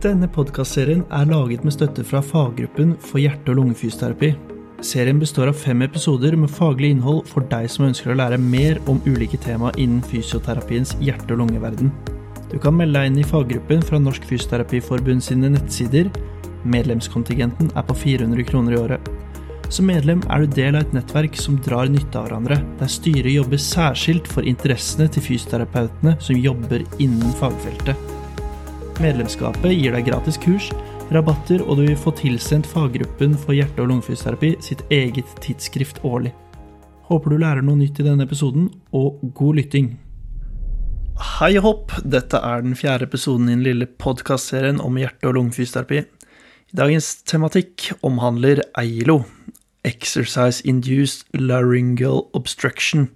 Denne podkastserien er laget med støtte fra faggruppen for hjerte- og lungefysioterapi. Serien består av fem episoder med faglig innhold for deg som ønsker å lære mer om ulike tema innen fysioterapiens hjerte- og lungeverden. Du kan melde deg inn i faggruppen fra Norsk Fysioterapiforbund sine nettsider. Medlemskontingenten er på 400 kroner i året. Som medlem er du del av et nettverk som drar nytte av hverandre, der styret jobber særskilt for interessene til fysioterapeutene som jobber innen fagfeltet. Medlemskapet gir deg gratis kurs, rabatter, og du vil få tilsendt faggruppen for hjerte- og lungefysioterapi sitt eget tidsskrift årlig. Håper du lærer noe nytt i denne episoden, og god lytting. Hei og hopp, dette er den fjerde episoden i den lille podkastserien om hjerte- og lungefysioterapi. Dagens tematikk omhandler EILO, Exercise Induced Laryngeal Obstruction.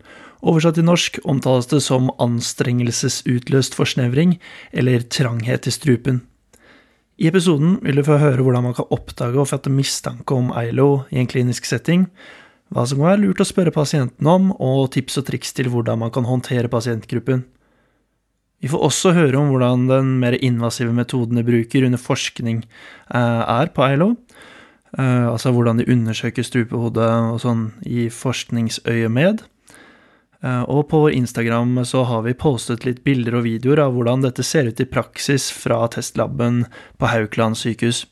Oversatt til norsk omtales det som anstrengelsesutløst forsnevring eller tranghet i strupen. I episoden vil du få høre hvordan man kan oppdage og fatte mistanke om EILO i en klinisk setting, hva som kan være lurt å spørre pasienten om, og tips og triks til hvordan man kan håndtere pasientgruppen. Vi får også høre om hvordan den mer invasive metoden de bruker under forskning er på EILO, altså hvordan de undersøker strupehodet og sånn i forskningsøyemed. Og på vår Instagram så har vi postet litt bilder og videoer av hvordan dette ser ut i praksis fra testlaben på Haukeland sykehus.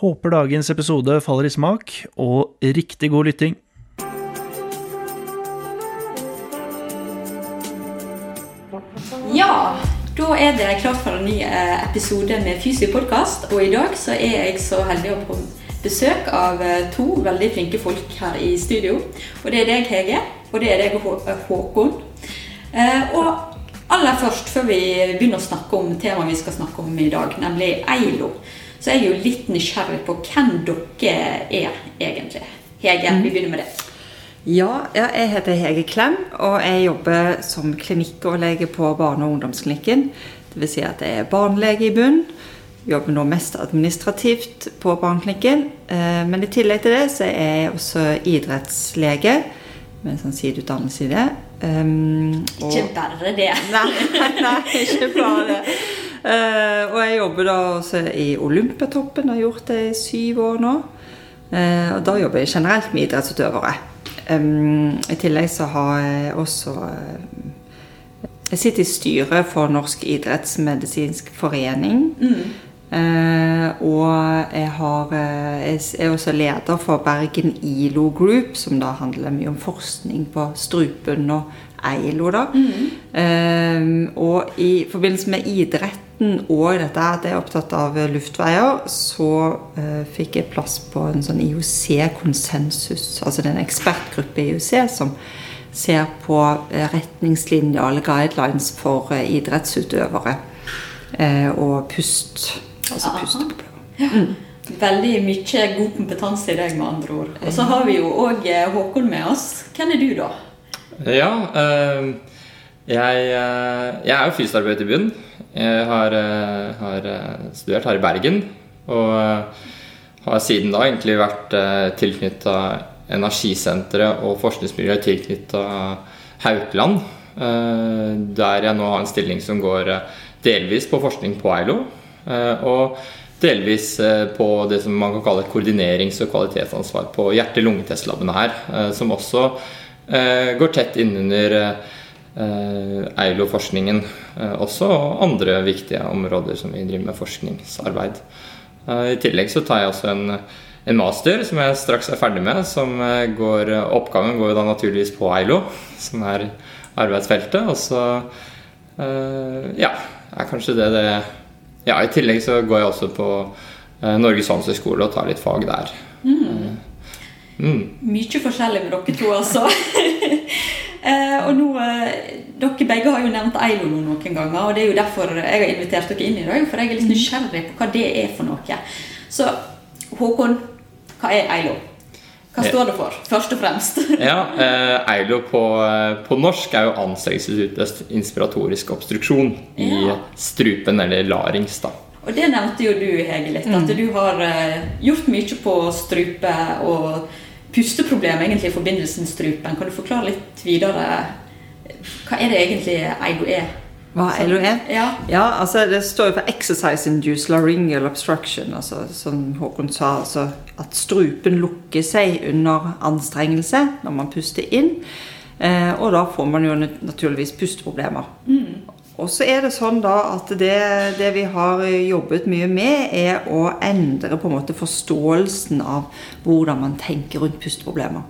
Håper dagens episode faller i smak, og riktig god lytting. Ja, da er det klart for en ny episode med Fysiopodkast. Og i dag så er jeg så heldig å få besøk av to veldig flinke folk her i studio. Og det er deg, Hege, og det er deg, Håkon. Og aller først, før vi begynner å snakke om temaet vi skal snakke om i dag, nemlig EILO, så er jeg jo litt nysgjerrig på hvem dere er egentlig. Hege, vi begynner med det. Ja, jeg heter Hege Klem, og jeg jobber som klinikkoverlege på barne- og ungdomsklinikken. Dvs. Si at jeg er barnelege i bunn. Jobber nå mest administrativt på barneklinikken. Men i tillegg til det så er jeg også idrettslege med sånn sideutdannelse i det. Um, og, ikke bare det. Nei, nei, ikke bare det. Uh, og jeg jobber da også i Olympiatoppen, har gjort det i syv år nå. Uh, og da jobber jeg generelt med idrettsutøvere. Um, I tillegg så har jeg også uh, Jeg sitter i styret for Norsk idrettsmedisinsk forening. Mm. Uh, og jeg, har, uh, jeg er også leder for Bergen ILO Group, som da handler mye om forskning på strupen og EILO. da. Mm. Uh, og i forbindelse med idretten og dette at jeg er opptatt av luftveier, så fikk jeg plass på en sånn IOC-konsensus, altså det er en ekspertgruppe i IOC som ser på retningslinjer eller guidelines for idrettsutøvere og pust. Altså pusteproblemer. Mm. Veldig mye god kompetanse i deg, med andre ord. Og så har vi jo òg Håkon med oss. Hvem er du, da? Ja, øh, jeg, jeg, er jo fysioterapeut i bunn. Jeg har, har, studert her i Bergen. Og har siden da egentlig vært tilknytta Energisenteret og forskningsmiljøet tilknytta Haukeland. der jeg nå har en stilling som går delvis på forskning på EILO. Og delvis på det som man kan kalle koordinerings- og kvalitetsansvar på hjerte-lungetestlabbene her. Som også går tett innunder EILO-forskningen også, og andre viktige områder som vi driver med forskningsarbeid. I tillegg så tar jeg også en, en master som jeg straks er ferdig med. som går, Oppgaven går jo da naturligvis på EILO, som er arbeidsfeltet. Og så ja, er kanskje det det ja, I tillegg så går jeg også på eh, Norges handelshøyskole og tar litt fag der. Mm. Mm. Mye forskjellig med dere to, altså. eh, og nå, Dere begge har jo nevnt EILO noen ganger, og det er jo derfor jeg har invitert dere inn i dag. For jeg er litt nysgjerrig på hva det er for noe. Så Håkon, hva er EILO? Hva står det for, først og fremst? ja, eh, EILO på, på, norsk er jo anstrengelsesutløst inspiratorisk obstruksjon i Ja. strupen, eller larings. da. Og det nevnte jo du, Hege, litt. At du har eh, gjort mye på strupe og pusteproblem egentlig i forbindelse med strupen. Kan du forklare litt videre? Hva er det egentlig EILO er? Hva er LOE? Ja. ja, altså det står jo for 'exercise induced laryngeal obstruction'. altså Som Håkon sa, altså at strupen lukker seg under anstrengelse når man puster inn. Eh, og da får man jo naturligvis pusteproblemer. Og så er det sånn da at det, det vi har jobbet mye med, er å endre på en måte forståelsen av hvordan man tenker rundt pusteproblemer.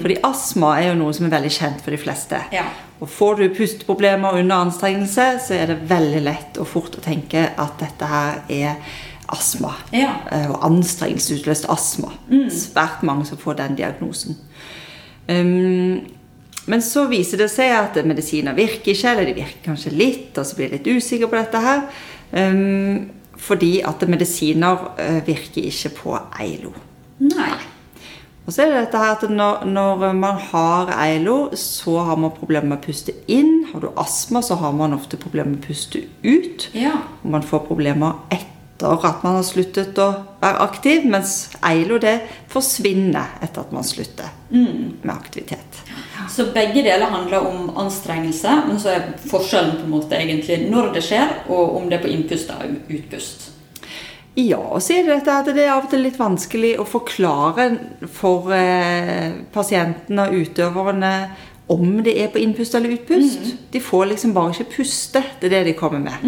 Fordi astma er jo noe som er veldig kjent for de fleste. Ja. Og får du pusteproblemer under anstrengelse, så er det veldig lett og fort å tenke at dette her er astma. Ja. Eh, Og anstrengelsesutløst astma. Svært mange som får den diagnosen. Um, men så viser det seg at medisiner virker ikke, eller de virker kanskje litt, og så blir jeg litt usikker på dette her. Um, fordi at medisiner eh, virker ikke på EILO. Nei. Og så er det dette her at når, når man har EILO, så har man problemer med å puste inn. Har du astma, så har man ofte problemer med å puste ut. Ja. Og man får problemer etter at man har sluttet å være aktiv, mens EILO det forsvinner etter at man slutter med aktivitet. Så begge deler handler om anstrengelse, men så er forskjellen på en måte egentlig når det skjer, og om det er på innpust og utpust. Ja, og så er det dette at det er av og til litt vanskelig å forklare for eh, pasientene og utøverne om det er på innpust eller utpust. De får liksom bare ikke puste. Det er det de kommer med.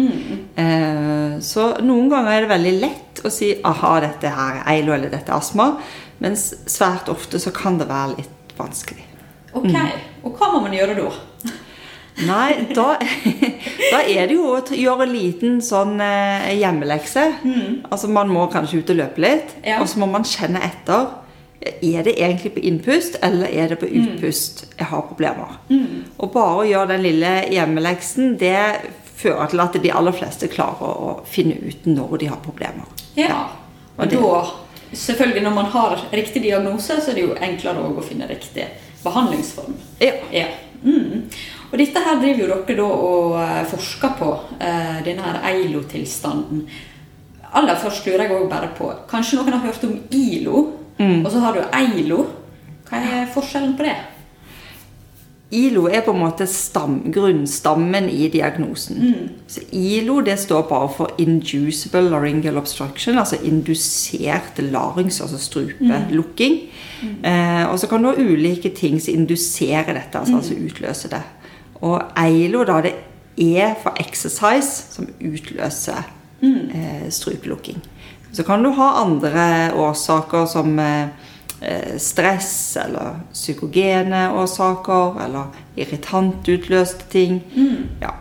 Eh, så noen ganger er det veldig lett å si aha, dette her er eilo eller dette er astma. Mens svært ofte så kan det være litt vanskelig. Ok, Og hva må man gjøre da? Nei, da, da er det jo å gjøre en liten sånn hjemmelekse. hjemmelekse. Altså Man må kanskje ut og løpe litt, Ja. og så må man kjenne etter. Er det egentlig på innpust, eller er det på utpust jeg har problemer? Og bare å gjøre den lille hjemmeleksen, det fører til at de aller fleste klarer å finne ut når de har problemer. Ja. Og Og da, selvfølgelig når man har riktig diagnose, så er det jo enklere å finne riktig behandlingsform. Ja. Ja. Mm. Og dette her driver jo dere da og eh, forsker på, eh, denne her EILO-tilstanden. Aller først lurer jeg også bare på, kanskje noen har hørt om ILO, og så har du EILO. Hva er forskjellen på det? ILO er på en måte stam, grunnstammen i diagnosen. Så ILO det står bare for inducible laryngeal obstruction, altså indusert larynx, altså strupelukking. Eh, og så kan du ha ulike ting som induserer dette, altså, altså utløser det. Og EILO da, det er for exercise som utløser eh, strupelukking. Så kan du ha andre årsaker som eh, eh, stress eller psykogene årsaker eller irritantutløste ting. Ja.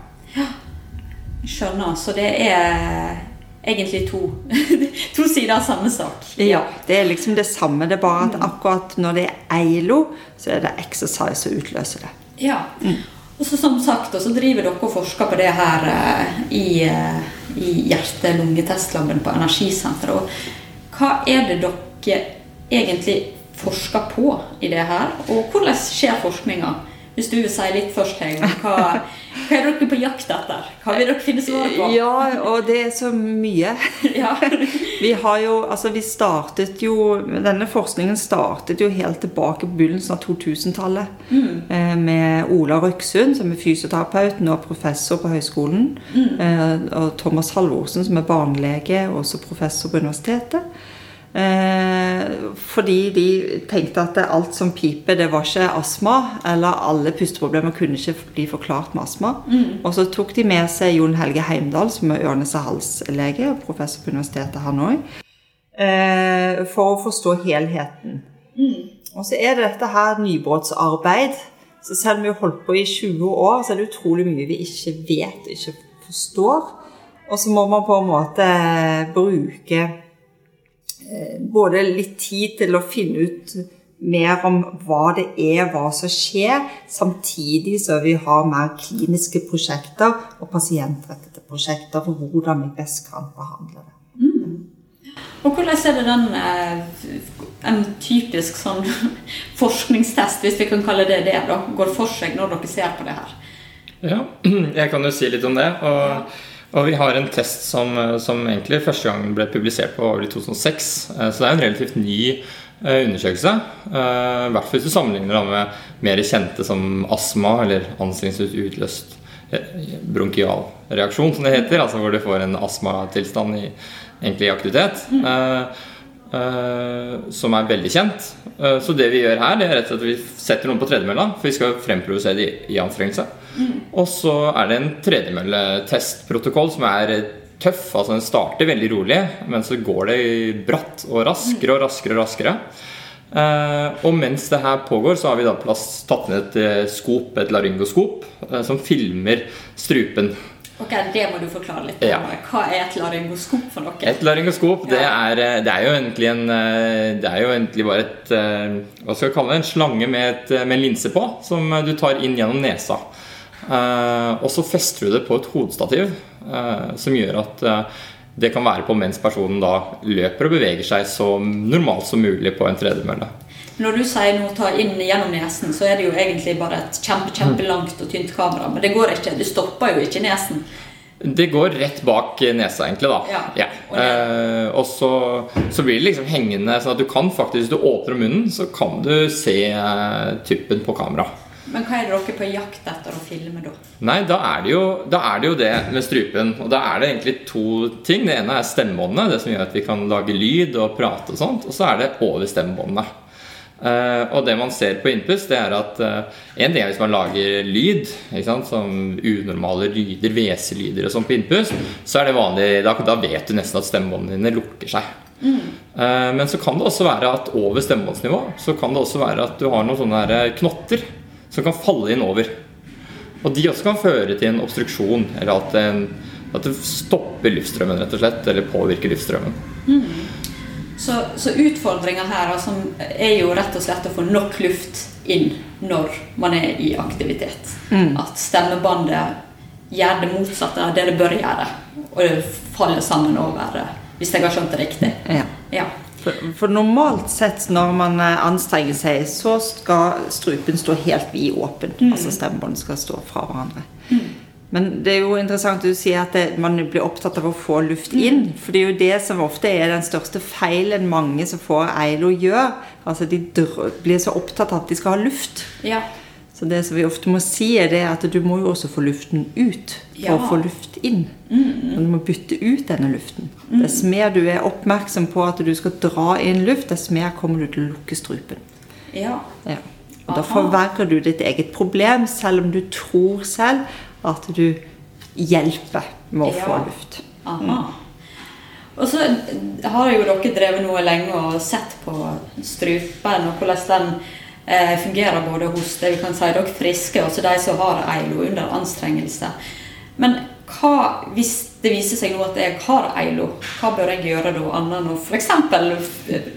Skjønner. Så det er egentlig to, to sider av samme sak. ja. Det er liksom det samme. Det er bare at akkurat når det er EILO, så er det exercise som utløser det. Ja. Og så som sagt, så driver dere og forsker på det her eh, i, eh, i hjerte-lungetestlaben på Energisenteret. Og hva er det dere egentlig forsker på i det her? Og hvordan skjer forskninga? Hvis du vil si litt først, Hege. Hva, hva er dere på jakt etter? Hva vil dere finne svar på? Ja, og det er så mye. Ja. Vi har jo, altså vi startet jo Denne forskningen startet jo helt tilbake på begynnelsen av 2000-tallet. mm. med Ola Røksund, som er fysioterapeut, nå professor på høyskolen. mm. og Thomas Halvorsen, som er barnelege og også professor på universitetet. Eh, fordi de tenkte at alt som piper, det var ikke astma. Eller alle pusteproblemer kunne ikke bli forklart med astma. Og så tok de med seg Jon Helge Heimdal, som er ørnes-og-hals-lege og professor på universitetet han òg. Eh, for å forstå helheten. Og så er det dette her nybrottsarbeid. Så selv om vi har holdt på i 20 år, så er det utrolig mye vi ikke vet, ikke forstår. Og så må man på en måte bruke både litt tid til å finne ut mer om hva det er, hva som skjer, samtidig så vi har mer kliniske prosjekter og pasientrettede prosjekter for hvordan vi best kan behandle det. Og hvordan er det den eh, en typisk sånn forskningstest, hvis vi kan kalle det det, da, går for seg når dere ser på det her? Ja, jeg kan jo si litt om det. Og, og vi har en test som, som egentlig første gang ble publisert på over i 2006. Eh, Så det er en relativt ny eh, undersøkelse. Eh, I hvert fall hvis du sammenligner det med mer kjente som astma eller anstrengelsesutløst eh, bronkialreaksjon, som det heter. Altså hvor du får en astmatilstand i egentlig i aktivitet. Eh, eh, som er veldig kjent. Eh, så det vi gjør her, det er rett og slett at vi setter noen på tredemølla. For vi skal fremprovosere det i, anstrengelse. anstrengelse. Og så er det en tredemølletestprotokoll som er tøff. Altså den starter veldig rolig, men så går det bratt og raskere og raskere og raskere. Eh, og mens det her pågår, så har vi da tatt ned et eh, skop, et laryngoskop, eh, som filmer strupen. Ok, Det må du forklare litt. Ja. Hva er et laryngoskop for noe? Et laryngoskop det er, eh, det er jo egentlig en eh, Det er jo egentlig bare et eh, Hva skal jeg kalle det? En slange med, et, med en linse på, som du tar inn gjennom nesa. Og så fester du det på et hodestativ, som gjør at det kan være på mens personen da løper og beveger seg så normalt som mulig på en tredemølle. Når du sier nå ta inn gjennom nesen, så er det jo egentlig bare et kjempe, kjempelangt og tynt kamera. Men det går ikke. Du stopper jo ikke nesen. Det går rett bak nesa, egentlig. da Ja. Og Eh, Og så, så blir det liksom hengende, sånn at du kan faktisk Hvis du åpner munnen, så kan du se eh, typen på kamera. Men hva er det dere på jakt etter å filme da? Nei, da er, det jo, er det jo det med strupen. Og da er det egentlig to ting. Det ene er stemmebåndene, det som gjør at vi kan lage lyd og prate og sånt. Og så er det over stemmebåndene. Eh, og det man ser på innpust, det er at uh, en ting er hvis man lager lyd, som unormale lyder, hveselyder og sånn på innpust, så er det vanlig da, da vet du nesten at stemmebåndene dine lukker seg. Eh, men så kan det også være at over stemmebåndsnivå så kan det også være at du har noen sånne her knotter som kan falle inn over. Og de også kan føre til en obstruksjon, eller at, en, at det stopper luftstrømmen, rett og slett, eller påvirker luftstrømmen. Så, så utfordringa her altså, er jo rett og slett å få nok luft inn når man er i aktivitet. At stemmebåndet gjør det motsatte av det det bør gjøre. Og det faller sammen over, hvis jeg har skjønt det riktig. Ja. Ja. For, for normalt sett når man eh, anstrenger seg, så skal strupen stå helt vid åpen. Altså stemmebåndet skal stå fra hverandre. Men det er jo interessant at du sier at det, man blir opptatt av å få luft inn. For det er jo det som ofte er den største feilen mange som får EILO gjør. Altså de blir så opptatt av at de skal ha luft. ja. Så det som vi ofte må si, er det at du må jo også få luften ut for Ja. å få luft inn. Og du må bytte ut denne luften. Dess mer du er oppmerksom på at du skal dra inn luft, dess mer kommer du til å lukke strupen. ja. Ja. Og da forverrer du ditt eget problem, selv om du tror selv at du hjelper med å Ja. få luft. Aha. Og så har jo dere drevet noe lenge og sett på strupen og hvordan den eh, fungerer både hos det vi kan si dere friske, og de som har EILO under anstrengelse. Men hva, hvis det viser seg nå at jeg har EILO, hva bør jeg gjøre da, annet enn å f.eks.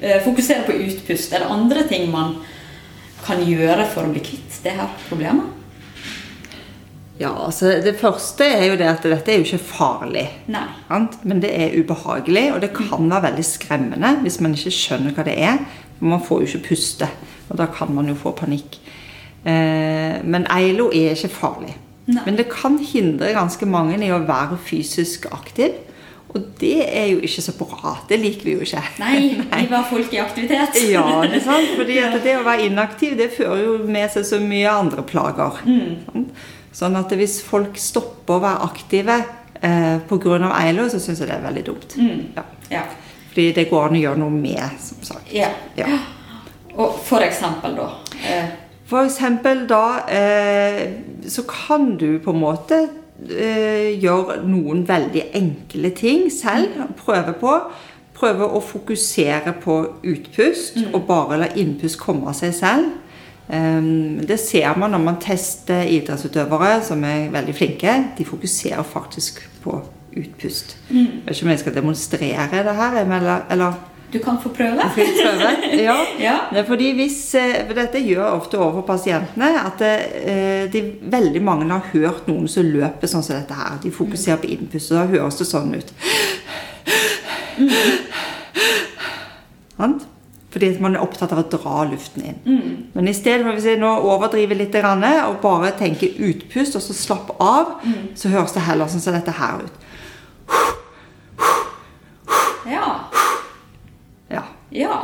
Eh, fokusere på utpust? Er det andre ting man kan gjøre for å bli kvitt det her problemet? Ja, altså Det første er jo det at dette er jo ikke farlig. Nei. Sant? Men det er ubehagelig, og det kan være veldig skremmende hvis man ikke skjønner hva det er. For man får jo ikke puste, og da kan man jo få panikk. Eh, men EILO er ikke farlig. Nei. Men det kan hindre ganske mange i å være fysisk aktiv. Og det er jo ikke så bra. Det liker vi jo ikke. Nei, vi var folk i aktivitet. Ja, det er sant. Fordi det å være inaktiv det fører jo med seg så mye andre plager. Sant? Sånn at hvis folk stopper å være aktive eh, pga. EILO, så syns jeg det er veldig dumt. Ja. Ja. Fordi det går an å gjøre noe med, som sagt. Ja. Ja. Og for eksempel, da eh, For eksempel da eh, så kan du på en måte eh, gjøre noen veldig enkle ting selv. Prøve på. Prøve å fokusere på utpust og bare la innpust komme av seg selv. Um, det ser man når man tester idrettsutøvere som er veldig flinke. De fokuserer faktisk på utpust. Jeg vet ikke om jeg skal demonstrere det her, eller, eller Du kan få prøve. prøve? Ja. Ja. Fordi hvis, eh, for Dette gjør ofte overfor pasientene at det de, veldig mange har hørt noen som løper sånn som dette her. De fokuserer på innpust, og da høres det sånn ut. Sant? Fordi man er opptatt av å dra luften inn. Men i stedet for hvis jeg nå overdriver litt og bare tenker utpust, og så slapp av, så høres det heller sånn som dette her ut. Ja. Ja. Ja.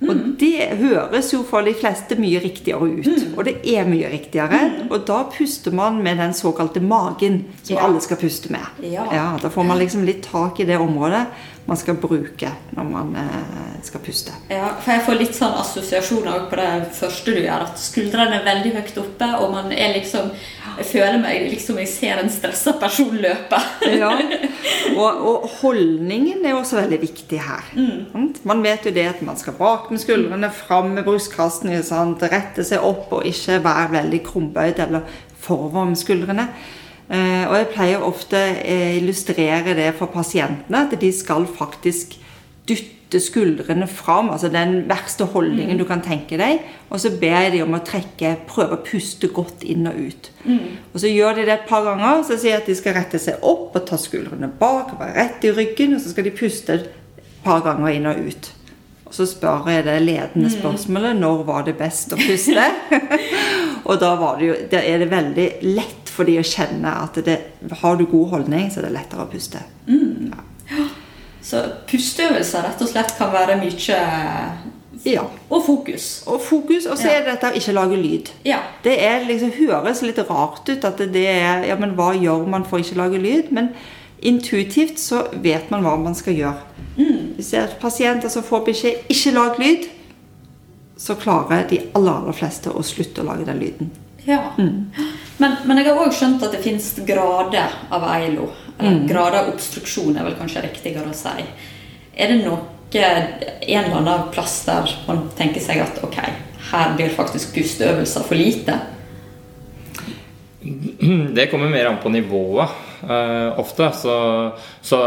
Og det høres jo for de fleste mye riktigere ut. Mm. Og det er mye riktigere. Og da puster man med den såkalte magen, som Ja. alle skal puste med. Ja. Da får man liksom litt tak i det området man skal bruke når man eh, skal puste. Ja, for jeg får litt sånn assosiasjoner på det første du gjør, at skuldrene er veldig høyt oppe, og man er liksom Jeg føler meg liksom jeg ser en stressa person løpe. Ja. Og, og holdningen er også veldig viktig her. Mm. Man vet jo det at man skal bak med skuldrene, fram med brystkassen, rette seg opp og ikke være veldig krumbøyd eller forover med skuldrene. Eh, og jeg pleier ofte å illustrere det for pasientene, at de skal faktisk dytte skuldrene fram, altså den verste holdningen du kan tenke deg, og så ber jeg de om å trekke, prøve å puste godt inn og ut. Og så gjør de det et par ganger, så sier jeg at de skal rette seg opp og ta skuldrene bak og være rett i ryggen, og så skal de puste et par ganger inn og ut. Og så spør jeg det ledende spørsmålet når var det best å puste? og da, var det jo, er det veldig lett for de å kjenne at det, har du god holdning, så er det lettere å puste. Ja, Så pusteøvelser rett og slett kan være mye Ja. Og fokus. Og fokus, og så er det dette å ikke lage lyd. Ja. Det er liksom, høres litt rart ut at det er Ja, men hva gjør man for ikke lage lyd? Men intuitivt så vet man hva man skal gjøre. Hvis det er pasienter som får beskjed 'ikke lag lyd', så klarer de aller, aller fleste å slutte å lage den lyden. Ja. Men, men jeg har òg skjønt at det fins grader av EILO. Eller grader av obstruksjon er vel kanskje riktigere å si. Er det noe en eller annen plass der man tenker seg at ok, her blir faktisk pusteøvelser for lite? Det kommer mer an på nivået uh, ofte. Så, så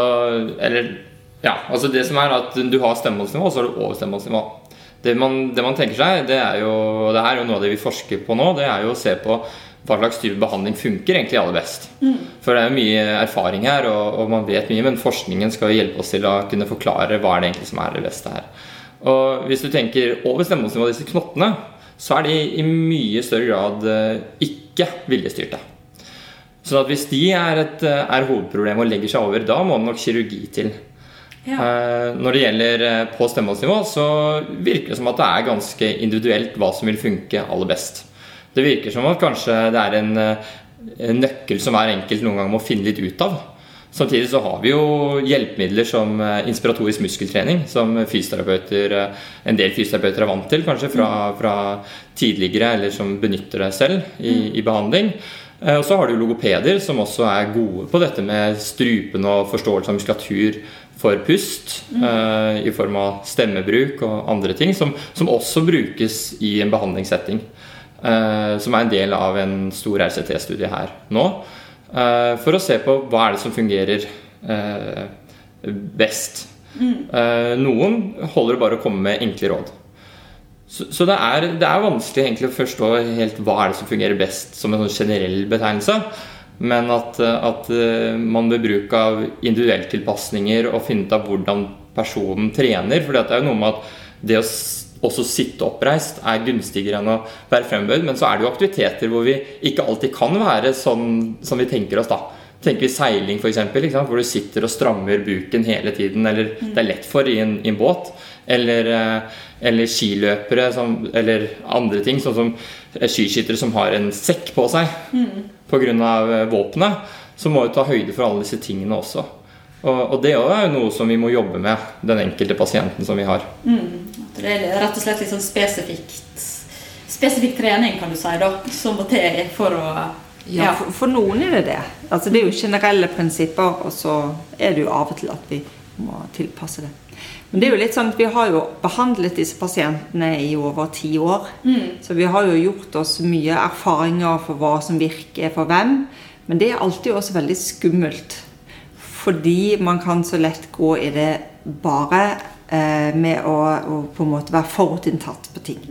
Eller ja, altså det som er at du har stemmeholdsnivå, og så har du overstemmeholdsnivå. Det man, det man tenker seg, det er jo det her er jo noe av det vi forsker på nå, det er jo å se på hva slags type behandling funker egentlig aller best. For det er jo mye erfaring her, og, og man vet mye, men forskningen skal jo hjelpe oss til å kunne forklare hva er det egentlig som er det beste her. Og hvis du tenker over stemmemålsnivå, disse knottene, så er de i mye større grad eh, ikke viljestyrte. Så at hvis de er, et, eh, er hovedproblem og legger seg over, da må det nok kirurgi til. Ja. Når det gjelder eh, på stemmeholdsnivå, så virker det som at det er ganske individuelt hva som vil funke aller best. Det virker som at kanskje det er en, eh, en nøkkel som hver enkelt noen gang må finne litt ut av. Samtidig så har vi jo hjelpemidler som eh, inspiratorisk muskeltrening, som fysioterapeuter, eh, en del fysioterapeuter er vant til, kanskje fra, fra tidligere, eller som benytter det selv i, i behandling. Eh, Og så har du logopeder som også er gode på dette med strupen og forståelse av muskulatur for pust, eh, i form av stemmebruk og andre ting, som, som også brukes i en behandlingssetting. Eh, Som er en del av en stor RCT-studie her nå. eh, For å se på hva er det som fungerer eh, best. Eh, Noen holder det bare å komme med enkle råd. Så, så det, er, det er vanskelig egentlig å forstå helt hva er det som fungerer best som en sånn generell betegnelse. Men at, at man ved bruk av individuelle tilpasninger og finne ut av hvordan personen trener For det er jo noe med at det å også sitte oppreist er gunstigere enn å være frembøyd. Men så er det jo aktiviteter hvor vi ikke alltid kan være sånn som vi tenker oss. da Tenker vi seiling f.eks., hvor du sitter og strammer buken hele tiden. Eller det er lett for i en, i en båt. Eller, eh, eller skiløpere som, eller andre ting, sånn som skiskyttere som har en sekk på seg pga. våpenet. Så må du ta høyde for alle disse tingene også. Og, og det er jo noe som vi må jobbe med, den enkelte pasienten som vi har. Mm. Det er rett og slett litt sånn spesifikt Spesifikk trening, kan du si, da, som må til for å Ja, for, for noen er det det. Altså, det er jo generelle prinsipper, og så er det jo av og til at vi må tilpasse det. Men det er jo litt sånn at vi har jo behandlet disse pasientene i over ti år. Så vi har jo gjort oss mye erfaringer for hva som virker for hvem. Men det er alltid også veldig skummelt. Fordi man kan så lett gå i det bare eh, med å, å på en måte være forutinntatt på ting.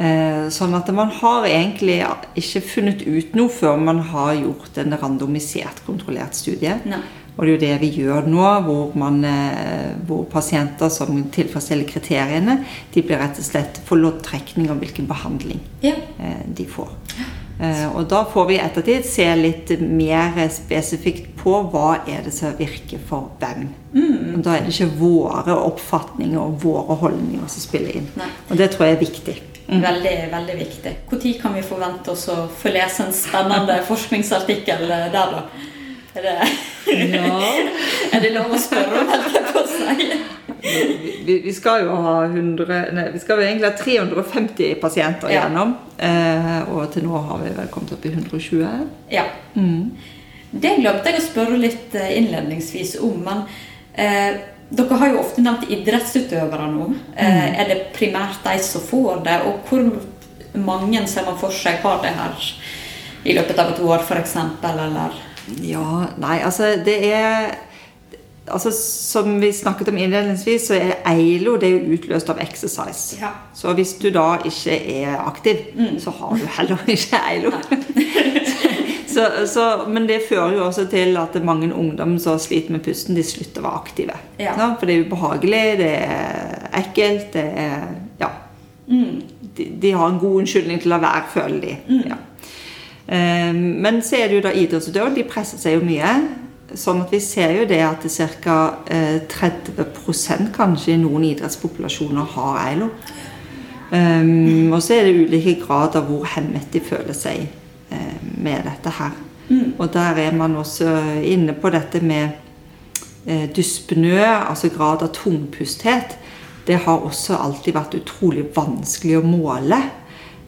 Eh, Sånn at man har egentlig ikke funnet ut noe før man har gjort en randomisert, kontrollert studie. Nei. Og det er jo det vi gjør nå, hvor, man, eh, hvor pasienter som tilfredsstiller kriteriene, de blir rett og slett får loddtrekning om hvilken behandling Ja. eh, de får. Eh, og da får vi i ettertid se litt mer spesifikt på hva er det som virker for hvem. Mm. Og da er det ikke våre oppfatninger og våre holdninger som spiller inn. Nei. Og det tror jeg er viktig. Veldig, veldig viktig. Når kan vi forvente oss å få lese en spennende forskningsartikkel der, da? Er det, er det lov å spørre om, holdt jeg på å si? Vi, vi skal jo ha 100, nei, vi skal jo egentlig ha 350 pasienter Ja. igjennom. Eh, og til nå har vi vel kommet opp i 120. Ja. Det glemte jeg å spørre litt eh, innledningsvis om, men eh, dere har jo ofte nevnt idrettsutøvere nå. Eh, Er det primært de som får det, og hvor mange ser man for seg har det her i løpet av et år, f.eks., eller Ja, nei, altså det er Altså Som vi snakket om innledningsvis, så er EILO det er utløst av exercise. Ja. Så hvis du da ikke er aktiv, så har du heller ikke EILO. så, så, men det fører jo også til at mange ungdom som sliter med pusten, de slutter å være aktive. Ja. For det er ubehagelig, det er ekkelt, det er Ja. De, de har en god unnskyldning til å la være, føler de. Ja. Eh, Men så er det jo da idrettsutøvere. De presser seg jo mye. Sånn at vi ser jo det at ca. 30% kanskje i noen idrettspopulasjoner har EILO. Um, og så er det ulike grad av hvor hemmet de føler seg uh, med dette her. Og der er man også inne på dette med uh, dyspnø, altså grad av tungpusthet. Det har også alltid vært utrolig vanskelig å måle.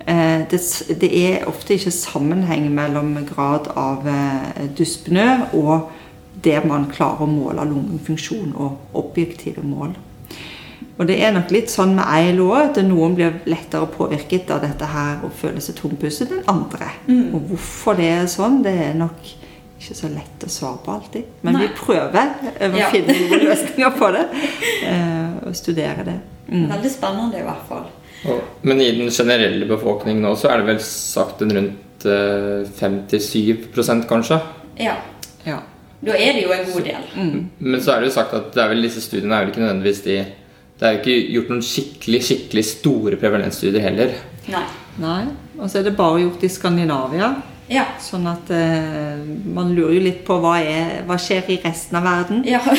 Uh, det, det er ofte ikke sammenheng mellom grad av eh, dyspnø og det man klarer å måle av lungefunksjon og objektive mål. Og det er nok litt sånn med EILO at noen blir lettere påvirket av dette her og føler seg tungpustet enn andre. Og hvorfor det er sånn, det er nok ikke så lett å svare på alltid. Men Nei. vi prøver eh, å Ja. finne noen løsninger på det. eh, Og studere det. Mm. Veldig spennende, i hvert fall. Og- Men i den generelle befolkningen nå så er det vel sagt en rundt eh, 5-7 kanskje. Ja. Ja. Da er det jo en god del. Men så er det jo sagt at det er vel disse studiene er vel ikke nødvendigvis de Det er jo ikke gjort noen skikkelig skikkelig store prevalensstudier heller. Nei. Nei. Og så er det bare gjort i Skandinavia. Ja. Sånn at eh, man lurer jo litt på hva, er, hva skjer i resten av verden. Ja.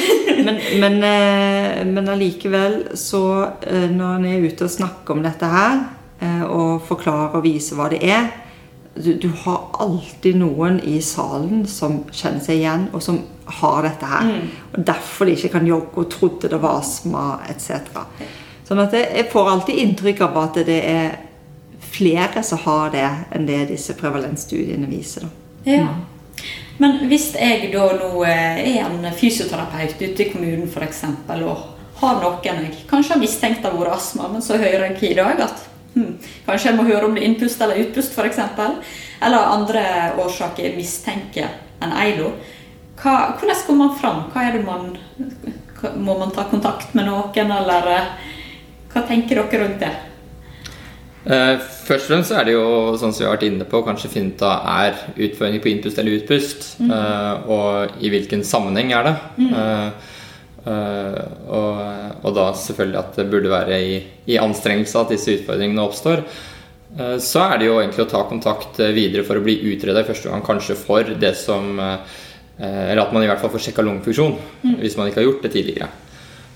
Men, men, eh, men allikevel så eh, Når en er ute og snakker om dette her, eh, og forklarer og viser hva det er du, du har alltid noen i salen som kjenner seg igjen, og som har dette her. Og derfor de ikke kan jogge og trodde det var astma etc. Sånn at jeg, jeg får alltid inntrykk av at det er flere som har det, enn det disse prevalensstudiene viser. Da. Ja. Men hvis jeg da nå eh, er en fysioterapeut ute i kommunen f.eks. og har noen jeg kanskje har mistenkt har vært astma, men så hører jeg i dag at hm, kanskje jeg må høre om det er innpust eller utpust f.eks. Eller andre årsaker jeg mistenker enn EILO. Hva, hvordan går man fram? Hva er det man, må man ta kontakt med noen, eller eh, hva tenker dere rundt det? Eh, først og fremst er det jo sånn som vi har vært inne på, kanskje finne ut av er utføring på innpust eller utpust, eh, og i hvilken sammenheng er det. Mm. eh, og, og da selvfølgelig at det burde være i, i anstrengelse at disse utfordringene oppstår. Eh, Så er det jo egentlig å ta kontakt eh, videre for å bli utreda i første gang kanskje for det som eh, Eller at man i hvert fall får sjekka lungefunksjon, hvis man ikke har gjort det tidligere.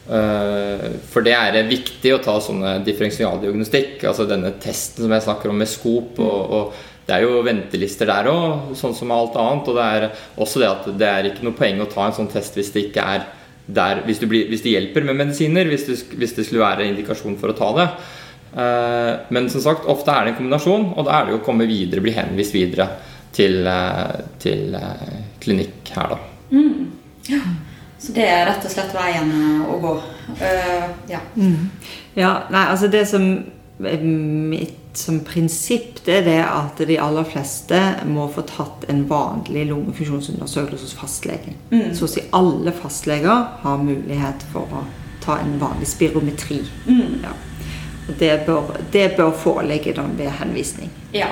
Eh, For det er viktig å ta sånne differensialdiagnostikk, altså denne testen som jeg snakker om med skop. Og, og det er jo ventelister der òg, sånn som alt annet. Og det er også det at det er ikke noe poeng å ta en sånn test hvis det ikke er der Hvis, du blir, hvis det hjelper med medisiner, hvis det, hvis det skulle være indikasjon for å ta det. Eh, Men som sagt, ofte er det en kombinasjon, og da er det jo å komme videre, bli henvist videre til, eh, til eh, klinikk her, da. Så det er rett og slett veien eh, å gå. Uh, ja. Ja, nei, altså det som er mitt som prinsipp, det er det at de aller fleste må få tatt en vanlig lungefunksjonsundersøkelse hos fastlegen. Så å si alle fastleger har mulighet for å ta en vanlig spirometri. Ja. Og det bør, det bør foreligge dem ved henvisning. Ja.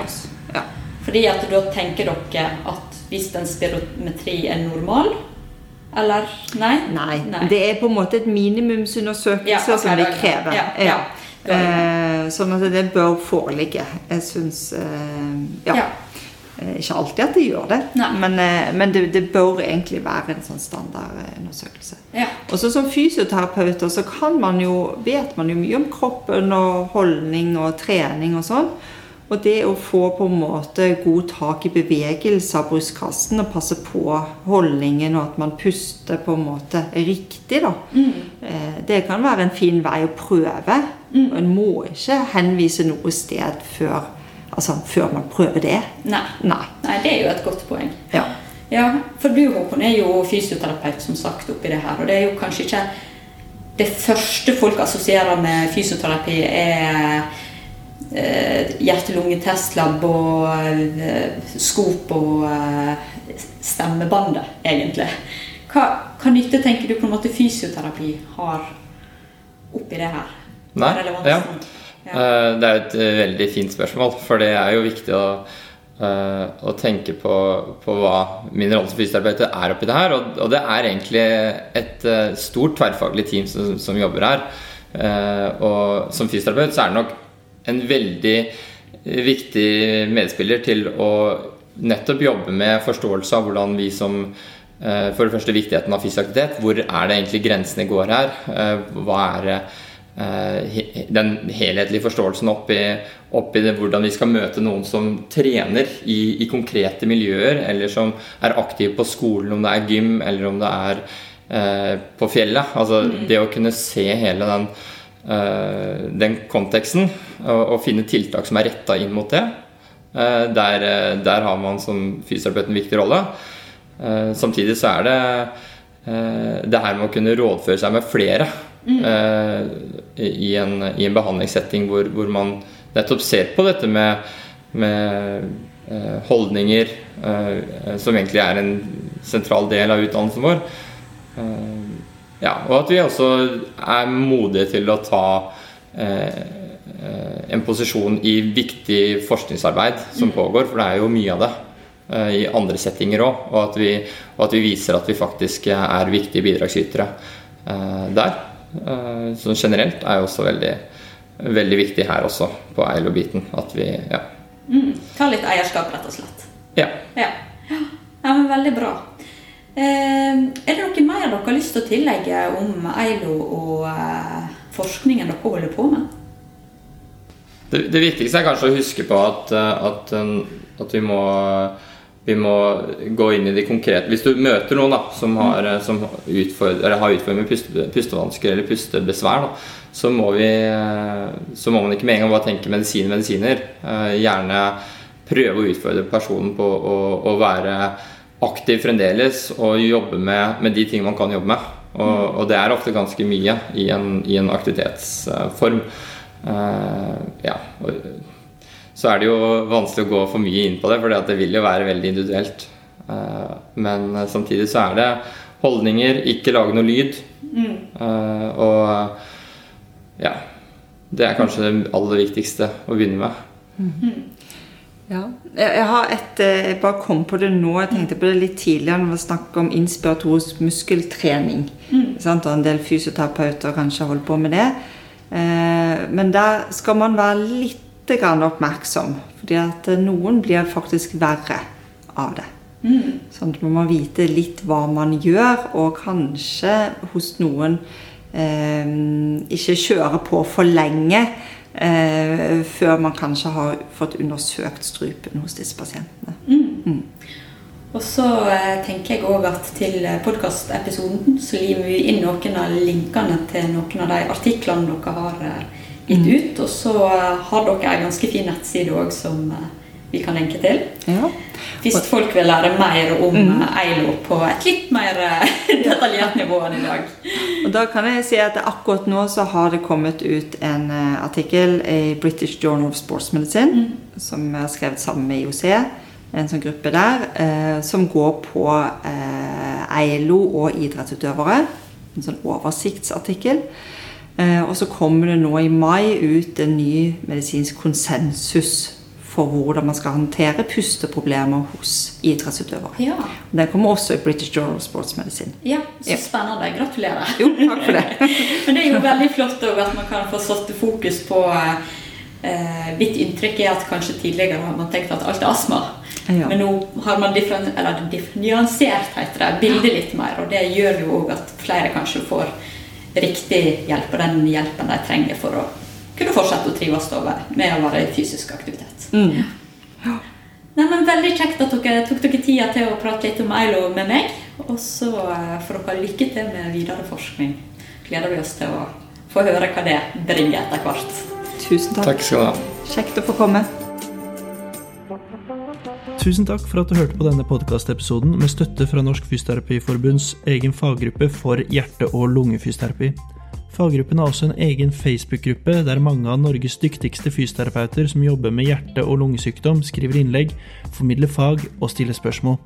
Ja. Fordi at da tenker dere at hvis en spirometri er normal, eller nei? Nei, det er på en måte et minimumsundersøkelse Ja, okay, som vi krever. ja, ja. Eh, sånn at det bør foreligge. Jeg syns eh, ja. Ja. Eh, Ikke alltid at de gjør det, Nei. men, eh, men det, det bør egentlig være en sånn standardundersøkelse. Ja. Og så som fysioterapeuter så kan man jo, vet man jo mye om kroppen og holdning og trening og sånn. Og det å få på en måte god tak i bevegelse av brystkassen og passe på holdningen og at man puster på en måte riktig, da. Mm. Det kan være en fin vei å prøve. Og en må ikke henvise noe sted før, altså, før man prøver det. Nei. Nei. Nei, det er jo et godt poeng. Ja. Ja, for du Håkon er jo fysioterapeut som sagt oppi det her, og det er jo kanskje ikke det første folk assosierer med fysioterapi er eh, hjerte-lunge-testlab og eh, skop og eh, stemmebandet, egentlig. Hva, hva nytte tenker du på en måte fysioterapi har oppi det her? Nei, ja. Eh, Det er et eh, veldig fint spørsmål, for det er jo viktig å, eh, å tenke på, på hva min rolle som fysioterapeut er oppi det her. Og, det er egentlig et stort tverrfaglig team som, som jobber her. Eh, Og som fysioterapeut så er det nok en veldig viktig medspiller til å nettopp jobbe med forståelse av hvordan vi som For det første viktigheten av fysisk aktivitet. Hvor er det egentlig grensene går her? Hva er det den helhetlige forståelsen oppi, i det, hvordan vi skal møte noen som trener i, i konkrete miljøer, eller som er aktive på skolen, om det er gym eller om det er eh, på fjellet. Altså det å kunne se hele den, eh, den konteksten og, og finne tiltak som er retta inn mot det. Eh, der, eh, der har man som fysioterapeut en viktig rolle. Eh, samtidig så er det eh, det her med å kunne rådføre seg med flere eh, i, en, i en behandlingssetting hvor, hvor man nettopp ser på dette med, med eh, holdninger, eh, som egentlig er en sentral del av utdannelsen vår. Eh, ja, og at vi også er modige til å ta eh, eh, en posisjon i viktig forskningsarbeid som pågår, for det er jo mye av det i andre settinger òg. Og, og at vi viser at vi faktisk er viktige bidragsytere eh, der. Eh, Så generelt er jo også veldig, veldig viktig her også, på Eilo-biten. At vi Ja. Mm, ta litt eierskap, rett og slett. ja. Ja, ja. ja men veldig bra. Eh, er det noe mer dere har lyst til å tillegge om Eilo og eh, forskningen dere holder på med? Det, det viktigste er kanskje å huske på at, eh, at, at vi, må, vi må gå inn i de konkrete Hvis du møter noen da, som har, eh, som med puste, pustevansker eller pustebesvær, da, så, må vi, eh, så må man ikke med en gang bare tenke medisin, medisiner. Eh, Gjerne prøve å utfordre personen på å, å være aktiv fremdeles og jobbe med, med de ting man kan jobbe med. Og, og det er ofte ganske mye i en, i en aktivitetsform. Uh, ja. Så er det jo vanskelig å gå for mye inn på det, for det vil jo være veldig individuelt. Eh, men eh, samtidig så er det holdninger, ikke lage noe lyd. Mm. og ja. Det er kanskje det aller viktigste å begynne med. Ja. Jeg har et eh, Jeg bare kom på det nå. Jeg tenkte på det litt tidligere når vi snakket om inspiratorisk muskeltrening. Sant? Og en del fysioterapeuter kanskje holder på med det. Eh, men der skal man være litt oppmerksom. Fordi at eh, noen blir faktisk verre av det. Sånn at man må vite litt hva man gjør, og kanskje hos noen eh, ikke kjøre på for lenge eh, før man kanskje har fått undersøkt strupen hos disse pasientene. Og så eh, tenker jeg òg at til podkastepisoden så limer vi inn noen av linkene til noen av de artiklene dere har eh, mm. ut. Og så eh, har dere en ganske fin nettside òg som eh, vi kan lenke til. Ja. Hvis folk vil lære mer om mm. Eilo på et litt mer eh, detaljert nivå enn i dag. Og da kan jeg si at akkurat nå så har det kommet ut en eh, artikkel i British Journal of Sports Medicine, som er skrevet sammen med IOC, en sånn gruppe der, eh, som går på eh, Eilo og idrettsutøvere. En sånn oversiktsartikkel. Eh, og så kommer det nå i mai ut en ny medisinsk konsensus for hvordan man skal håndtere pusteproblemer hos idrettsutøvere. Ja, Den kommer også i British Journal of Sports Medicine. ja så spennende. Gratulerer. Jo, takk for det. Men det er jo veldig flott at man kan få satt fokus på eh, Mitt inntrykk er at kanskje tidligere har man tenkt at alt er astma. Ja. Men nå har man differen, nyansert heter det, bildet litt mer, og det gjør jo òg at flere kanskje får riktig hjelp, og den hjelpen de trenger for å kunne fortsette å trives over med å være i fysisk aktivitet. Nei, men Veldig kjekt at dere tok dere tida til å prate litt om Eilo med meg. Og så eh, får dere lykke til med videre forskning. Gleder vi oss til å få høre hva det bringer etter hvert. Tusen takk. Takk skal du ha. Kjekt å få komme. Tusen takk for at du hørte på denne podkastepisoden med støtte fra Norsk Fysioterapiforbunds egen faggruppe for hjerte- og lungefysioterapi. Faggruppen har også en egen Facebook-gruppe der mange av Norges dyktigste fysioterapeuter som jobber med hjerte- og lungesykdom, skriver innlegg, formidler fag og stiller spørsmål.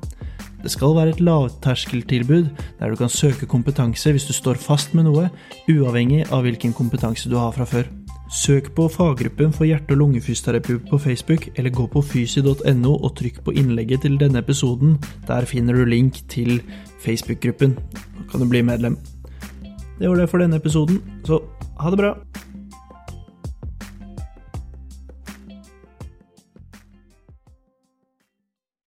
Det skal være et lavterskeltilbud der du kan søke kompetanse hvis du står fast med noe, uavhengig av hvilken kompetanse du har fra før. Søk på faggruppen for hjerte- og lungefysioterapi på Facebook, eller gå på fysi.no og trykk på innlegget til denne episoden. Der finner du link til Facebook-gruppen. Da kan du bli medlem. Det var det for denne episoden, så ha det bra!